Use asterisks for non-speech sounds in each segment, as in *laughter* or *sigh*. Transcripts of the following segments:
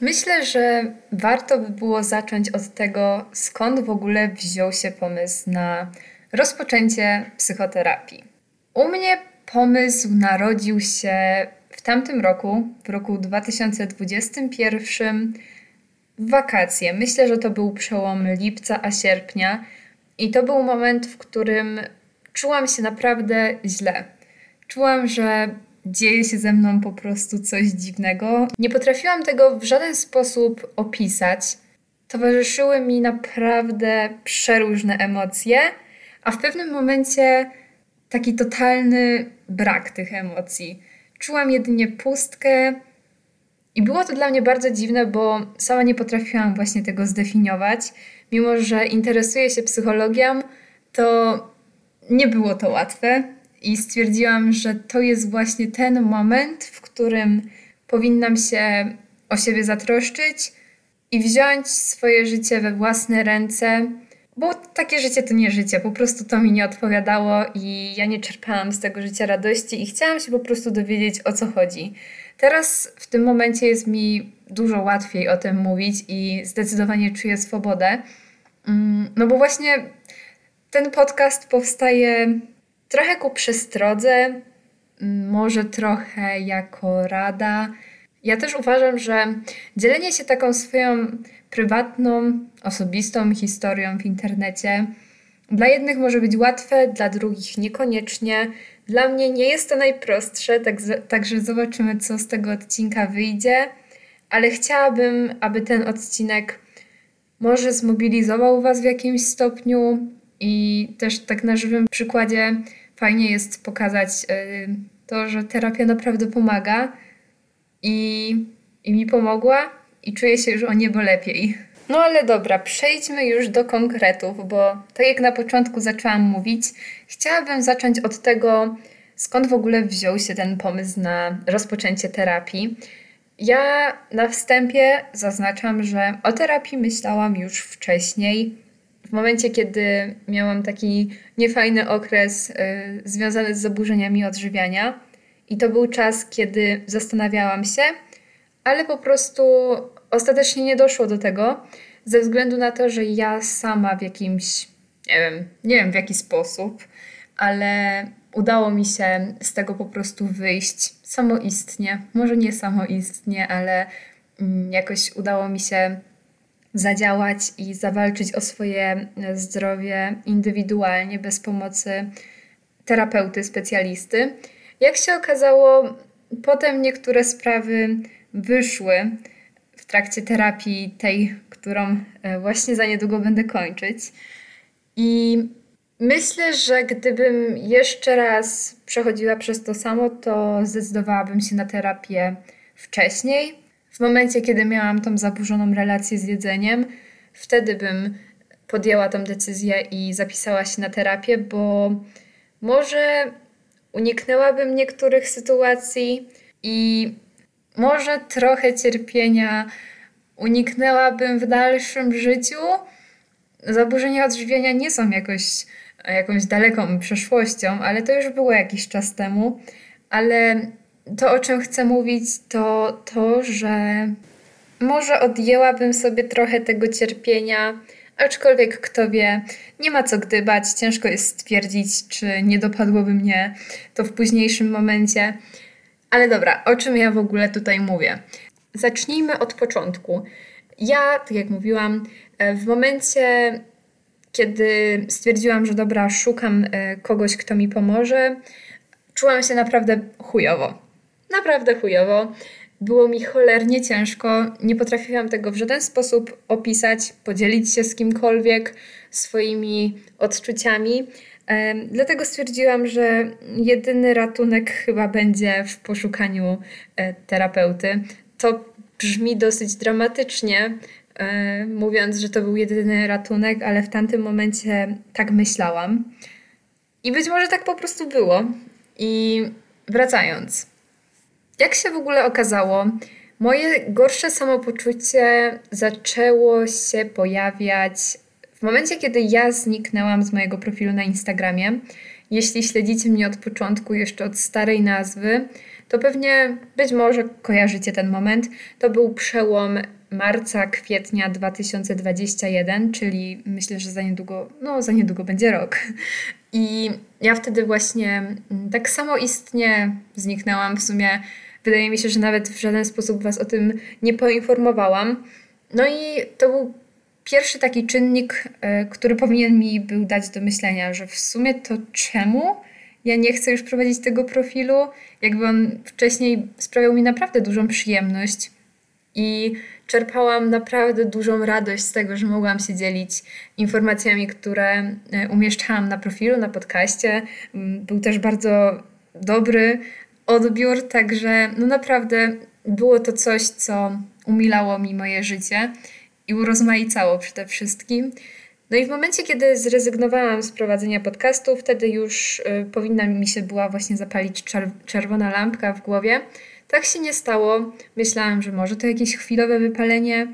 Myślę, że warto by było zacząć od tego, skąd w ogóle wziął się pomysł na rozpoczęcie psychoterapii. U mnie pomysł narodził się w tamtym roku, w roku 2021, w wakacje. Myślę, że to był przełom lipca a sierpnia i to był moment, w którym czułam się naprawdę źle. Czułam, że dzieje się ze mną po prostu coś dziwnego. Nie potrafiłam tego w żaden sposób opisać. Towarzyszyły mi naprawdę przeróżne emocje, a w pewnym momencie taki totalny brak tych emocji. Czułam jedynie pustkę i było to dla mnie bardzo dziwne, bo sama nie potrafiłam właśnie tego zdefiniować. Mimo, że interesuję się psychologią, to nie było to łatwe i stwierdziłam, że to jest właśnie ten moment, w którym powinnam się o siebie zatroszczyć i wziąć swoje życie we własne ręce, bo takie życie to nie życie, po prostu to mi nie odpowiadało i ja nie czerpałam z tego życia radości i chciałam się po prostu dowiedzieć o co chodzi. Teraz w tym momencie jest mi dużo łatwiej o tym mówić i zdecydowanie czuję swobodę. Mm, no bo właśnie ten podcast powstaje trochę ku przestrodze, może trochę jako rada. Ja też uważam, że dzielenie się taką swoją prywatną, osobistą historią w internecie dla jednych może być łatwe, dla drugich niekoniecznie. Dla mnie nie jest to najprostsze, tak, także zobaczymy, co z tego odcinka wyjdzie, ale chciałabym, aby ten odcinek może zmobilizował Was w jakimś stopniu i też tak na żywym przykładzie fajnie jest pokazać y, to, że terapia naprawdę pomaga i, i mi pomogła i czuję się już o niebo lepiej. No ale dobra, przejdźmy już do konkretów, bo tak jak na początku zaczęłam mówić, chciałabym zacząć od tego, skąd w ogóle wziął się ten pomysł na rozpoczęcie terapii. Ja na wstępie zaznaczam, że o terapii myślałam już wcześniej. W momencie, kiedy miałam taki niefajny okres y, związany z zaburzeniami odżywiania, i to był czas, kiedy zastanawiałam się, ale po prostu ostatecznie nie doszło do tego, ze względu na to, że ja sama w jakimś, nie wiem, nie wiem w jaki sposób, ale udało mi się z tego po prostu wyjść samoistnie. Może nie samoistnie, ale mm, jakoś udało mi się zadziałać i zawalczyć o swoje zdrowie indywidualnie, bez pomocy terapeuty, specjalisty. Jak się okazało, potem niektóre sprawy wyszły w trakcie terapii tej, którą e, właśnie za niedługo będę kończyć. I myślę, że gdybym jeszcze raz przechodziła przez to samo, to zdecydowałabym się na terapię wcześniej. W momencie, kiedy miałam tą zaburzoną relację z jedzeniem, wtedy bym podjęła tą decyzję i zapisała się na terapię, bo może uniknęłabym niektórych sytuacji i może trochę cierpienia uniknęłabym w dalszym życiu. Zaburzenia odżywiania nie są jakoś, jakąś daleką przeszłością, ale to już było jakiś czas temu. Ale to, o czym chcę mówić, to to, że może odjęłabym sobie trochę tego cierpienia, aczkolwiek kto wie, nie ma co gdybać, ciężko jest stwierdzić, czy nie dopadłoby mnie to w późniejszym momencie. Ale dobra, o czym ja w ogóle tutaj mówię? Zacznijmy od początku. Ja, tak jak mówiłam, e, w momencie, kiedy stwierdziłam, że dobra, szukam e, kogoś, kto mi pomoże, czułam się naprawdę chujowo. Naprawdę chujowo. Było mi cholernie ciężko, nie potrafiłam tego w żaden sposób opisać, podzielić się z kimkolwiek swoimi odczuciami. Dlatego stwierdziłam, że jedyny ratunek chyba będzie w poszukaniu e, terapeuty. To brzmi dosyć dramatycznie, e, mówiąc, że to był jedyny ratunek, ale w tamtym momencie tak myślałam. I być może tak po prostu było. I wracając, jak się w ogóle okazało, moje gorsze samopoczucie zaczęło się pojawiać w momencie, kiedy ja zniknęłam z mojego profilu na Instagramie. Jeśli śledzicie mnie od początku, jeszcze od starej nazwy, to pewnie być może kojarzycie ten moment. To był przełom marca, kwietnia 2021, czyli myślę, że za niedługo, no za niedługo będzie rok. I ja wtedy właśnie mm, tak samoistnie zniknęłam. W sumie wydaje mi się, że nawet w żaden sposób Was o tym nie poinformowałam. No i to był pierwszy taki czynnik, e, który powinien mi był dać do myślenia, że w sumie to czemu ja nie chcę już prowadzić tego profilu? Jakby on wcześniej sprawiał mi naprawdę dużą przyjemność i czerpałam naprawdę dużą radość z tego, że mogłam się dzielić informacjami, które e, umieszczałam na profilu, na podcaście. Mm, był też bardzo dobry odbiór, także no naprawdę było to coś, co umilało mi moje życie i urozmaicało przede wszystkim. No i w momencie, kiedy zrezygnowałam z prowadzenia podcastu, wtedy już y, powinna mi się była właśnie zapalić czerwona lampka w głowie. Tak się nie stało. Myślałam, że może to jakieś chwilowe wypalenie.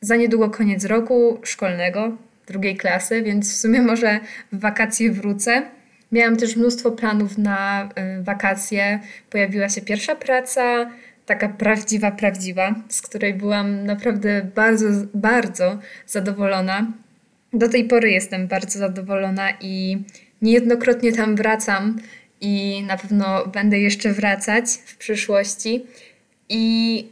Za niedługo koniec roku szkolnego, drugiej klasy, więc w sumie może w wakacje wrócę. Miałam też mnóstwo planów na y, wakacje. Pojawiła się pierwsza praca, taka prawdziwa, prawdziwa, z której byłam naprawdę bardzo, bardzo zadowolona. Do tej pory jestem bardzo zadowolona i niejednokrotnie tam wracam i na pewno będę jeszcze wracać w przyszłości. I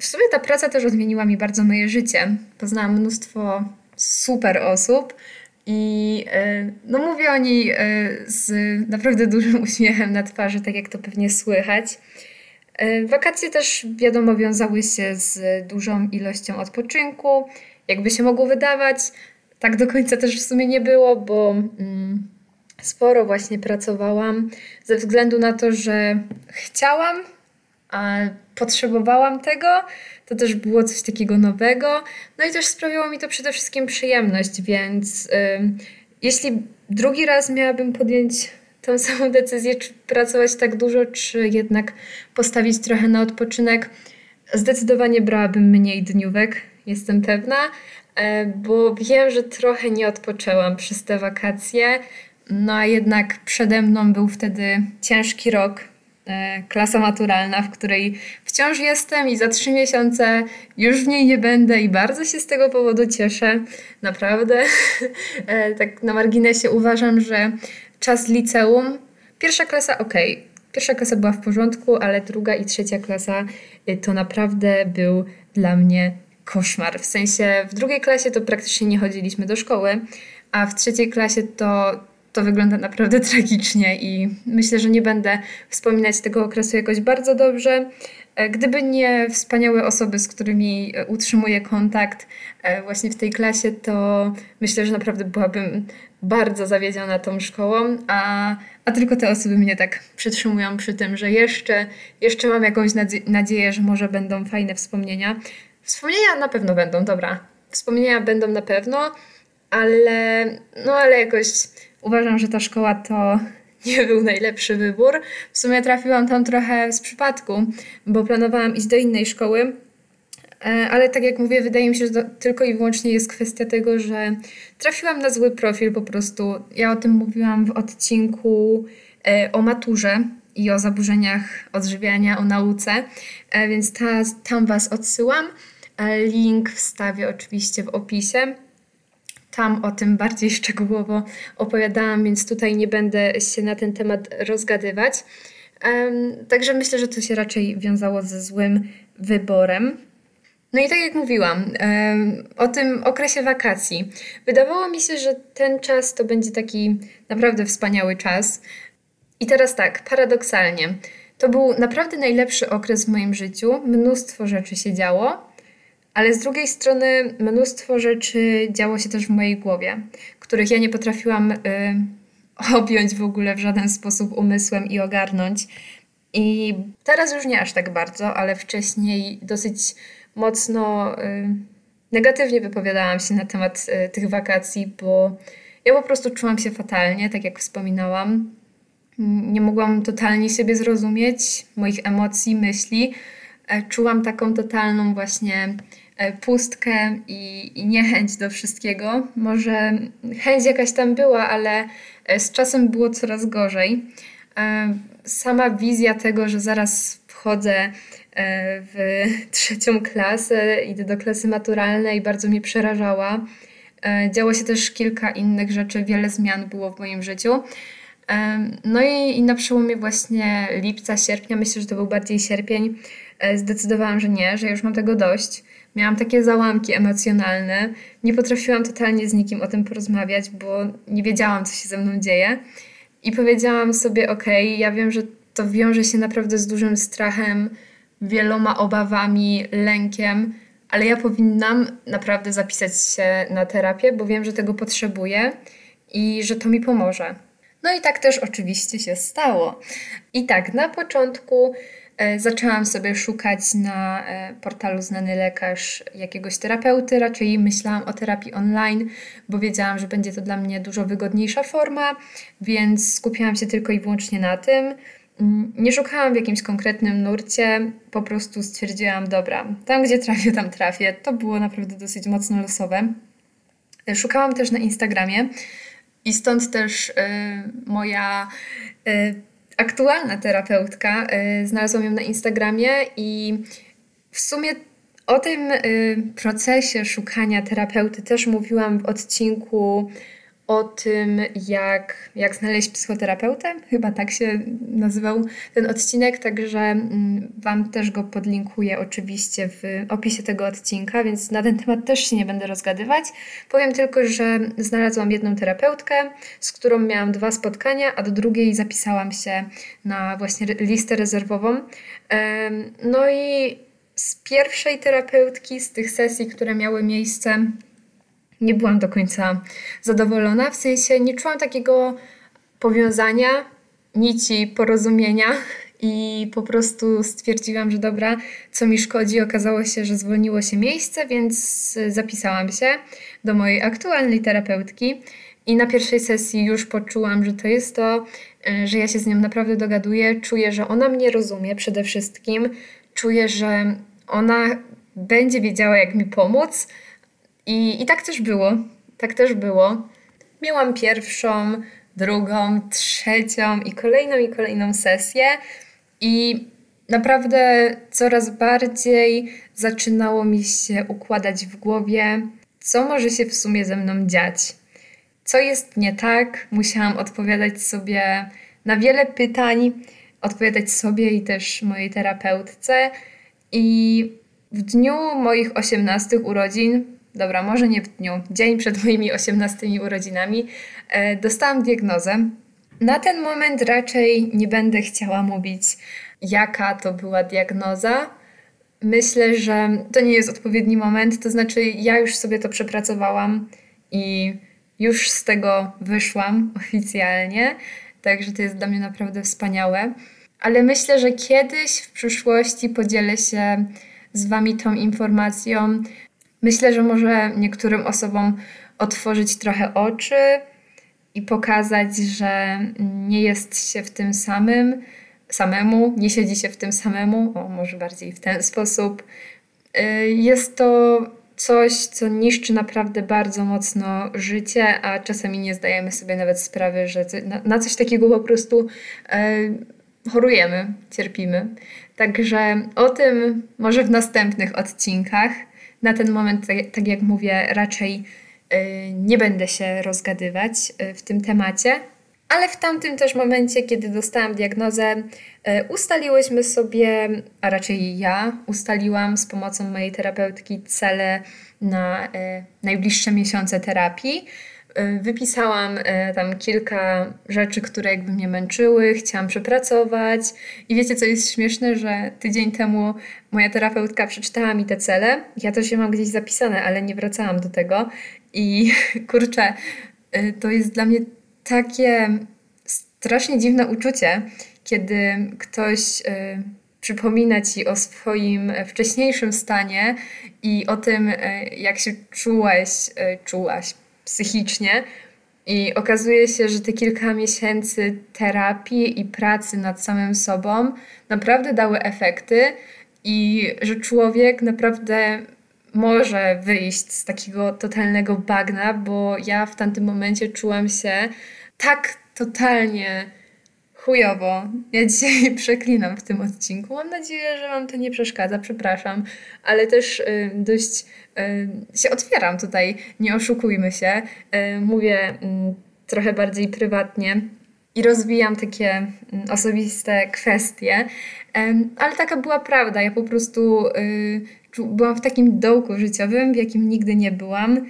w sumie ta praca też odmieniła mi bardzo moje życie. Poznałam mnóstwo super osób i e, no mówię o niej e, z naprawdę dużym *laughs* uśmiechem na twarzy, tak jak to pewnie słychać. E, wakacje też wiadomo wiązały się z dużą ilością odpoczynku. Jakby się mogło wydawać, tak do końca też w sumie nie było, bo mm, sporo właśnie pracowałam ze względu na to, że chciałam, a potrzebowałam tego. To też było coś takiego nowego. No i też sprawiało mi to przede wszystkim przyjemność, więc y, jeśli drugi raz miałabym podjąć tą *laughs* samą decyzję, czy pracować tak dużo, czy jednak postawić trochę na odpoczynek, zdecydowanie brałabym mniej dniówek, jestem pewna, e, bo wiem, że trochę nie odpoczęłam przez te wakacje. No a jednak przede mną był wtedy ciężki rok, klasa maturalna, w której wciąż jestem i za trzy miesiące już w niej nie będę i bardzo się z tego powodu cieszę. Naprawdę. *laughs* E, tak na marginesie uważam, że czas liceum, pierwsza klasa ok, pierwsza klasa była w porządku, ale druga i trzecia klasa y, to naprawdę był dla mnie koszmar. W sensie w drugiej klasie to praktycznie nie chodziliśmy do szkoły, a w trzeciej klasie to, to wygląda naprawdę tragicznie i myślę, że nie będę wspominać tego okresu jakoś bardzo dobrze. E, gdyby nie wspaniałe osoby, z którymi e, utrzymuję kontakt e, właśnie w tej klasie, to myślę, że naprawdę byłabym bardzo zawiedziona tą szkołą, a, a tylko te osoby mnie tak przytrzymują przy tym, że jeszcze, jeszcze mam jakąś nadzieję, że może będą fajne wspomnienia. Wspomnienia na pewno będą, dobra. Wspomnienia będą na pewno, ale no ale jakoś uważam, że ta szkoła to *laughs* nie był najlepszy wybór. W sumie trafiłam tam trochę z przypadku, bo planowałam iść do innej szkoły, e, ale tak jak mówię, wydaje mi się, że to tylko i wyłącznie jest kwestia tego, że trafiłam na zły profil po prostu. Ja o tym mówiłam w odcinku e, o maturze i o zaburzeniach odżywiania, o nauce, e, więc ta, tam Was odsyłam. Link wstawię oczywiście w opisie. Tam o tym bardziej szczegółowo opowiadałam, więc tutaj nie będę się na ten temat rozgadywać. Także myślę, że to się raczej wiązało ze złym wyborem. No i tak jak mówiłam, o tym okresie wakacji. Wydawało mi się, że ten czas to będzie taki naprawdę wspaniały czas. I teraz tak, paradoksalnie, to był naprawdę najlepszy okres w moim życiu. Mnóstwo rzeczy się działo. Ale z drugiej strony mnóstwo rzeczy działo się też w mojej głowie, których ja nie potrafiłam y, *laughs* objąć w ogóle w żaden sposób umysłem i ogarnąć. I teraz już nie aż tak bardzo, ale wcześniej dosyć mocno y, negatywnie wypowiadałam się na temat y, tych wakacji, bo ja po prostu czułam się fatalnie, tak jak wspominałam. Nie mogłam totalnie siebie zrozumieć, moich emocji, myśli. E, czułam taką totalną właśnie pustkę i, i niechęć do wszystkiego. Może chęć jakaś tam była, ale e, z czasem było coraz gorzej. E, sama wizja tego, że zaraz wchodzę e, w *laughs* trzecią klasę, idę do klasy maturalnej, bardzo mnie przerażała. E, działo się też kilka innych rzeczy, wiele zmian było w moim życiu. No i, na przełomie właśnie lipca, sierpnia, myślę, że to był bardziej sierpień, zdecydowałam, że nie, że już mam tego dość Miałam takie załamki emocjonalne. Nie potrafiłam totalnie z nikim o tym porozmawiać, bo nie wiedziałam, co się ze mną dzieje. I powiedziałam sobie: OK, ja wiem, że to wiąże się naprawdę z dużym strachem, wieloma obawami, lękiem, ale ja powinnam naprawdę zapisać się na terapię, bo wiem, że tego potrzebuję i że to mi pomoże. No i tak też oczywiście się stało. I tak, na początku E, zaczęłam sobie szukać na e, portalu Znany Lekarz jakiegoś terapeuty. Raczej myślałam o terapii online, bo wiedziałam, że będzie to dla mnie dużo wygodniejsza forma, więc skupiałam się tylko i wyłącznie na tym. Mm, nie szukałam w jakimś konkretnym nurcie, po prostu stwierdziłam, dobra, tam gdzie trafię, tam trafię. To było naprawdę dosyć mocno losowe. E, szukałam też na Instagramie i stąd też y, moja y, aktualna terapeutka, y, znalazłam ją na Instagramie i w sumie o tym procesie szukania terapeuty też mówiłam w odcinku o tym, jak, jak znaleźć psychoterapeutę. Chyba tak się nazywał ten odcinek, także mm, Wam też go podlinkuję oczywiście w opisie tego odcinka, więc na ten temat też się nie będę rozgadywać. Powiem tylko, że znalazłam jedną terapeutkę, z którą miałam dwa spotkania, a do drugiej zapisałam się na właśnie listę rezerwową. No i z pierwszej terapeutki, z tych sesji, które miały miejsce, nie byłam do końca zadowolona. W sensie nie czułam takiego powiązania, nici porozumienia *laughs* i po prostu stwierdziłam, że dobra, co mi szkodzi. Okazało się, że zwolniło się miejsce, więc zapisałam się do mojej aktualnej terapeutki. I na pierwszej sesji już poczułam, że to jest to, e, że ja się z nią naprawdę dogaduję. Czuję, że ona mnie rozumie przede wszystkim. Czuję, że ona będzie wiedziała, jak mi pomóc i, I tak też było. Tak też było. Miałam pierwszą, drugą, trzecią i kolejną i kolejną sesję. I naprawdę coraz bardziej zaczynało mi się układać w głowie, co może się w sumie ze mną dziać. Co jest nie tak? Musiałam odpowiadać sobie na wiele pytań, odpowiadać sobie i też mojej terapeutce. I w dniu moich 18 urodzin dobra, może nie w dniu, dzień przed moimi 18 urodzinami, e, dostałam diagnozę. Na ten moment raczej nie będę chciała mówić, jaka to była diagnoza. Myślę, że to nie jest odpowiedni moment, to znaczy ja już sobie to przepracowałam i już z tego wyszłam oficjalnie, także to jest dla mnie naprawdę wspaniałe. Ale myślę, że kiedyś w przyszłości podzielę się z Wami tą informacją, Myślę, że może niektórym osobom otworzyć trochę oczy i pokazać, że nie jest się w tym samym, samemu, nie siedzi się w tym samemu, o może bardziej w ten sposób. Y, jest to coś, co niszczy naprawdę bardzo mocno życie, a czasami nie zdajemy sobie nawet sprawy, że na, coś takiego po prostu y, chorujemy, cierpimy. Także o tym może w następnych odcinkach na ten moment, tak, tak jak mówię, raczej y, nie będę się rozgadywać y, w tym temacie. Ale w tamtym też momencie, kiedy dostałam diagnozę, y, ustaliłyśmy sobie, a raczej ja ustaliłam z pomocą mojej terapeutki cele na najbliższe miesiące terapii. Y, wypisałam y, tam kilka rzeczy, które jakby mnie męczyły, chciałam przepracować. I wiecie, co jest śmieszne, że tydzień temu moja terapeutka przeczytała mi te cele. Ja to się mam gdzieś zapisane, ale nie wracałam do tego. I *laughs* kurczę, y, to jest dla mnie takie strasznie dziwne uczucie, kiedy ktoś przypomina ci o swoim wcześniejszym stanie i o tym, jak się czułeś, czułaś, psychicznie. I okazuje się, że te kilka miesięcy terapii i pracy nad samym sobą naprawdę dały efekty i że człowiek naprawdę może wyjść z takiego totalnego bagna, bo ja w tamtym momencie czułam się tak totalnie chujowo. Ja dzisiaj *laughs* przeklinam w tym odcinku. Mam nadzieję, że Wam to nie przeszkadza, przepraszam, ale też y, dość y, się otwieram tutaj, nie oszukujmy się. Y, mówię y, trochę bardziej prywatnie i rozwijam takie mm, osobiste kwestie, ale taka była prawda. Ja po prostu y, byłam w takim dołku życiowym, w jakim nigdy nie byłam,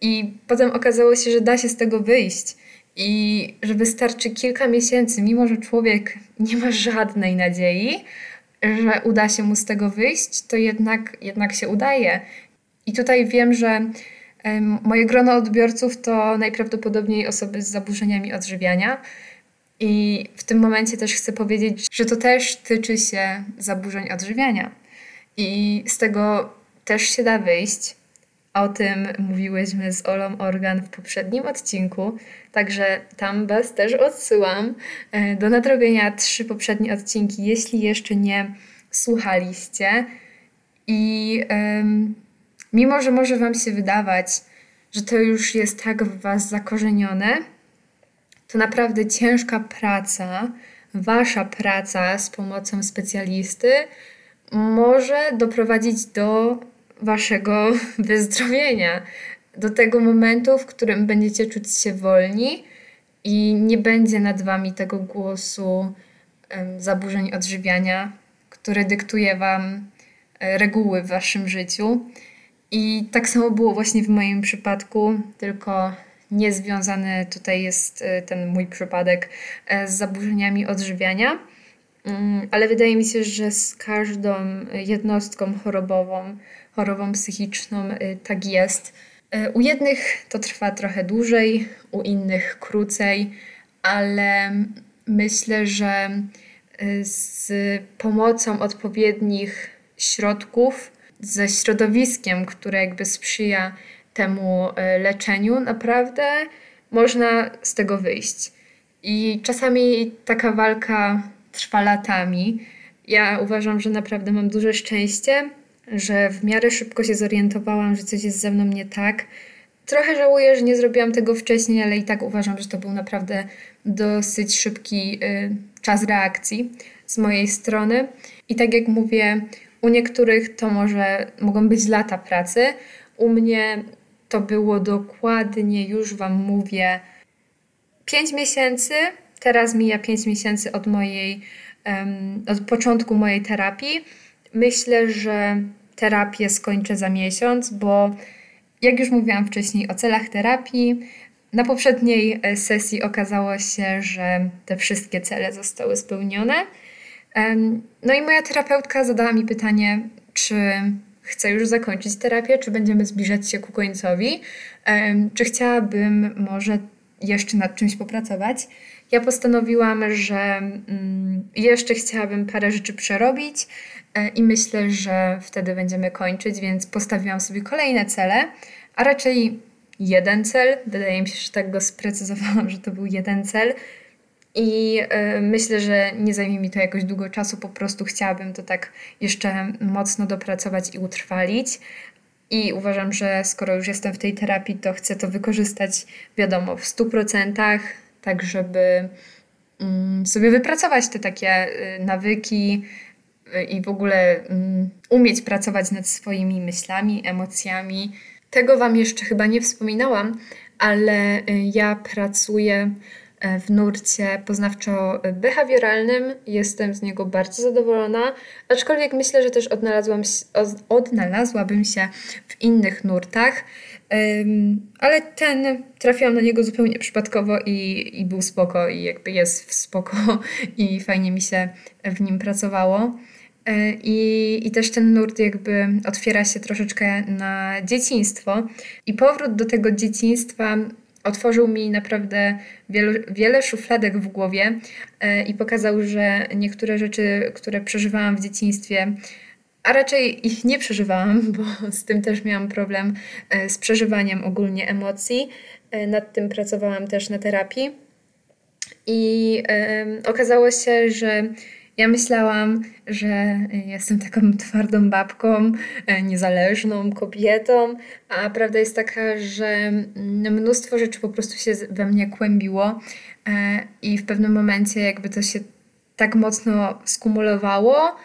i potem okazało się, że da się z tego wyjść. I że wystarczy kilka miesięcy, mimo że człowiek nie ma żadnej nadziei, że uda się mu z tego wyjść, to jednak, jednak się udaje. I tutaj wiem, że moje grono odbiorców to najprawdopodobniej osoby z zaburzeniami odżywiania. I w tym momencie też chcę powiedzieć, że to też tyczy się zaburzeń odżywiania. I z tego też się da wyjść. O tym mówiłyśmy z Olą Organ w poprzednim odcinku, także tam Was też odsyłam e, do nadrobienia trzy poprzednie odcinki, jeśli jeszcze nie słuchaliście. I um, mimo, że może Wam się wydawać, że to już jest tak w Was zakorzenione, to naprawdę ciężka praca, Wasza praca z pomocą specjalisty może doprowadzić do waszego *laughs* wyzdrowienia, do tego momentu, w którym będziecie czuć się wolni i nie będzie nad wami tego głosu zaburzeń odżywiania, który dyktuje wam e, reguły w waszym życiu. I tak samo było właśnie w moim przypadku, tylko niezwiązany tutaj jest e, ten mój przypadek e, z zaburzeniami odżywiania. Mm, ale wydaje mi się, że z każdą jednostką chorobową chorobą psychiczną y, tak jest. Y, u jednych to trwa trochę dłużej, u innych krócej, ale myślę, że y, z pomocą odpowiednich środków, ze środowiskiem, które jakby sprzyja temu leczeniu, naprawdę można z tego wyjść. I czasami taka walka trwa latami. Ja uważam, że naprawdę mam duże szczęście, że w miarę szybko się zorientowałam, że coś jest ze mną nie tak. Trochę żałuję, że nie zrobiłam tego wcześniej, ale i tak uważam, że to był naprawdę dosyć szybki y, czas reakcji z mojej strony. I tak jak mówię, u niektórych to może mogą być lata pracy. U mnie to było dokładnie, już Wam mówię, 5 miesięcy. Teraz mija 5 miesięcy od mojej, um, od początku mojej terapii. Myślę, że terapię skończę za miesiąc, bo jak już mówiłam wcześniej o celach terapii, na poprzedniej e, sesji okazało się, że te wszystkie cele zostały spełnione. No i moja terapeutka zadała mi pytanie, czy chcę już zakończyć terapię, czy będziemy zbliżać się ku końcowi, czy chciałabym może jeszcze nad czymś popracować. Ja postanowiłam, że mm, jeszcze chciałabym parę rzeczy przerobić, E, i myślę, że wtedy będziemy kończyć, więc postawiłam sobie kolejne cele, a raczej jeden cel. Wydaje mi się, że tak go sprecyzowałam, że to był jeden cel. I y, myślę, że nie zajmie mi to jakoś długo czasu, po prostu chciałabym to tak jeszcze mocno dopracować i utrwalić. I uważam, że skoro już jestem w tej terapii, to chcę to wykorzystać, wiadomo, w 100%, tak żeby mm, sobie wypracować te takie y, nawyki, i w ogóle um, umieć pracować nad swoimi myślami, emocjami. Tego Wam jeszcze chyba nie wspominałam, ale y, ja pracuję w nurcie poznawczo-behawioralnym. Jestem z niego bardzo zadowolona, aczkolwiek myślę, że też odnalazłam, odnalazłabym się w innych nurtach. Ale ten trafiłam na niego zupełnie przypadkowo i, i był spoko i jakby jest spoko *laughs* i fajnie mi się w nim pracowało. E, I, I też ten nurt jakby otwiera się troszeczkę na dzieciństwo. I powrót do tego dzieciństwa otworzył mi naprawdę wielu, wiele szufladek w głowie e, i pokazał, że niektóre rzeczy, które przeżywałam w dzieciństwie, a raczej ich nie przeżywałam, bo z tym też miałam problem e, z przeżywaniem ogólnie emocji. Nad tym pracowałam też na terapii. I okazało się, że Ja myślałam, że jestem taką *laughs* twardą babką, e, niezależną kobietą, a prawda jest taka, że mnóstwo rzeczy po prostu się we mnie kłębiło e, i w pewnym momencie jakby to się tak mocno skumulowało,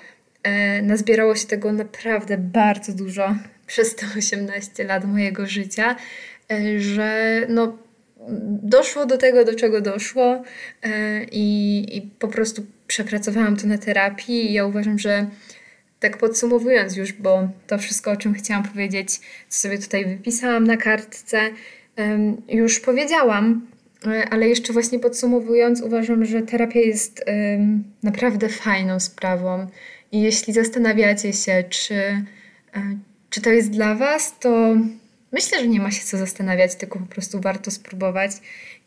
e, nazbierało się tego naprawdę bardzo dużo *laughs* przez te 18 lat mojego życia, że no doszło do tego, do czego doszło i, i po prostu przepracowałam to na terapii i ja uważam, że tak podsumowując już, bo to wszystko, o czym chciałam powiedzieć, co sobie tutaj wypisałam na kartce, już powiedziałam, e, ale jeszcze właśnie podsumowując, uważam, że terapia jest naprawdę fajną sprawą. I jeśli zastanawiacie się, czy, e, czy to jest dla Was, to myślę, że nie ma się co zastanawiać, tylko po prostu warto spróbować.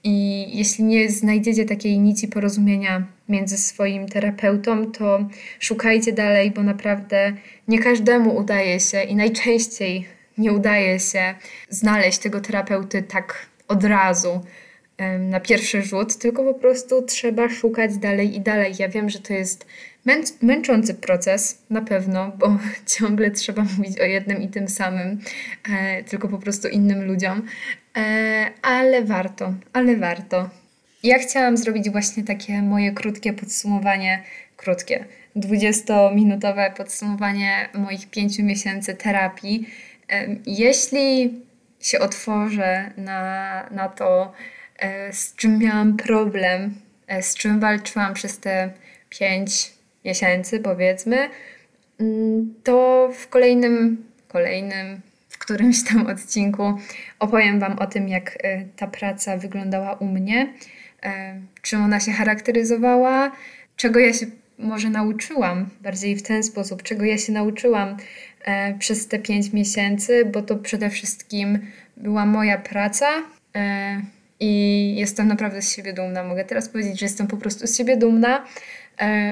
I jeśli nie znajdziecie takiej nici porozumienia między swoim terapeutą, to szukajcie dalej, bo naprawdę nie każdemu udaje się i najczęściej nie udaje się znaleźć tego terapeuty tak od razu na pierwszy rzut, tylko po prostu trzeba szukać dalej i dalej. Ja wiem, że to jest męczący proces, na pewno, bo *laughs* ciągle trzeba mówić o jednym i tym samym, e, tylko po prostu innym ludziom, e, ale warto, ale warto. Ja chciałam zrobić właśnie takie moje krótkie podsumowanie, krótkie, 20-minutowe podsumowanie moich pięciu miesięcy terapii. E, jeśli się otworzę na, na to, z czym miałam problem, z czym walczyłam przez te pięć miesięcy, powiedzmy, mm, to w kolejnym, kolejnym, w którymś tam odcinku opowiem Wam o tym, jak e, ta praca wyglądała u mnie, e, czym ona się charakteryzowała, czego ja się może nauczyłam, bardziej w ten sposób, czego ja się nauczyłam e, przez te pięć miesięcy, bo to przede wszystkim była moja praca i jestem naprawdę z siebie dumna. Mogę teraz powiedzieć, że jestem po prostu z siebie dumna,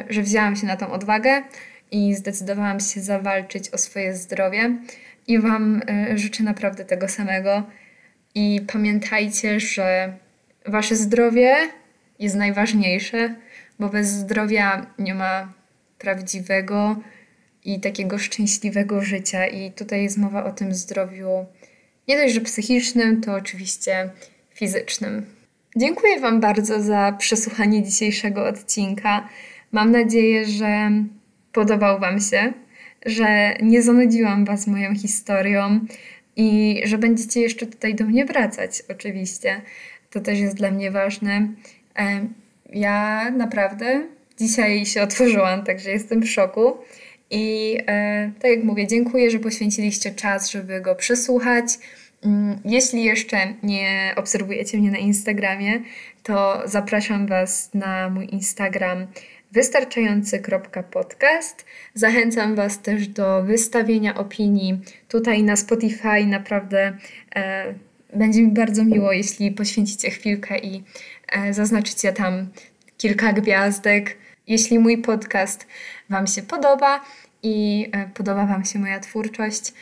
że wzięłam się na tą odwagę i zdecydowałam się zawalczyć o swoje zdrowie. I Wam e, życzę naprawdę tego samego. I pamiętajcie, że Wasze zdrowie jest najważniejsze, bo bez zdrowia nie ma prawdziwego i takiego szczęśliwego życia. I tutaj jest mowa o tym zdrowiu nie dość, że psychicznym, to oczywiście fizycznym. Dziękuję Wam bardzo za przesłuchanie dzisiejszego odcinka. Mam nadzieję, że podobał Wam się, że nie zanudziłam Was moją historią i że będziecie jeszcze tutaj do mnie wracać, oczywiście. To też jest dla mnie ważne. Ja naprawdę dzisiaj się otworzyłam, także jestem w szoku. I e, tak jak mówię, dziękuję, że poświęciliście czas, żeby go przesłuchać. Mm, jeśli jeszcze nie obserwujecie mnie na Instagramie, to zapraszam Was na mój Instagram wystarczający.podcast. Zachęcam Was też do wystawienia opinii tutaj na Spotify. Naprawdę e, będzie mi bardzo miło, jeśli poświęcicie chwilkę i e, zaznaczycie tam kilka gwiazdek. Jeśli mój podcast Wam się podoba i e, podoba Wam się moja twórczość.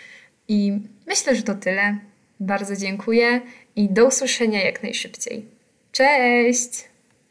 I myślę, że to tyle. Bardzo dziękuję i do usłyszenia jak najszybciej. Cześć!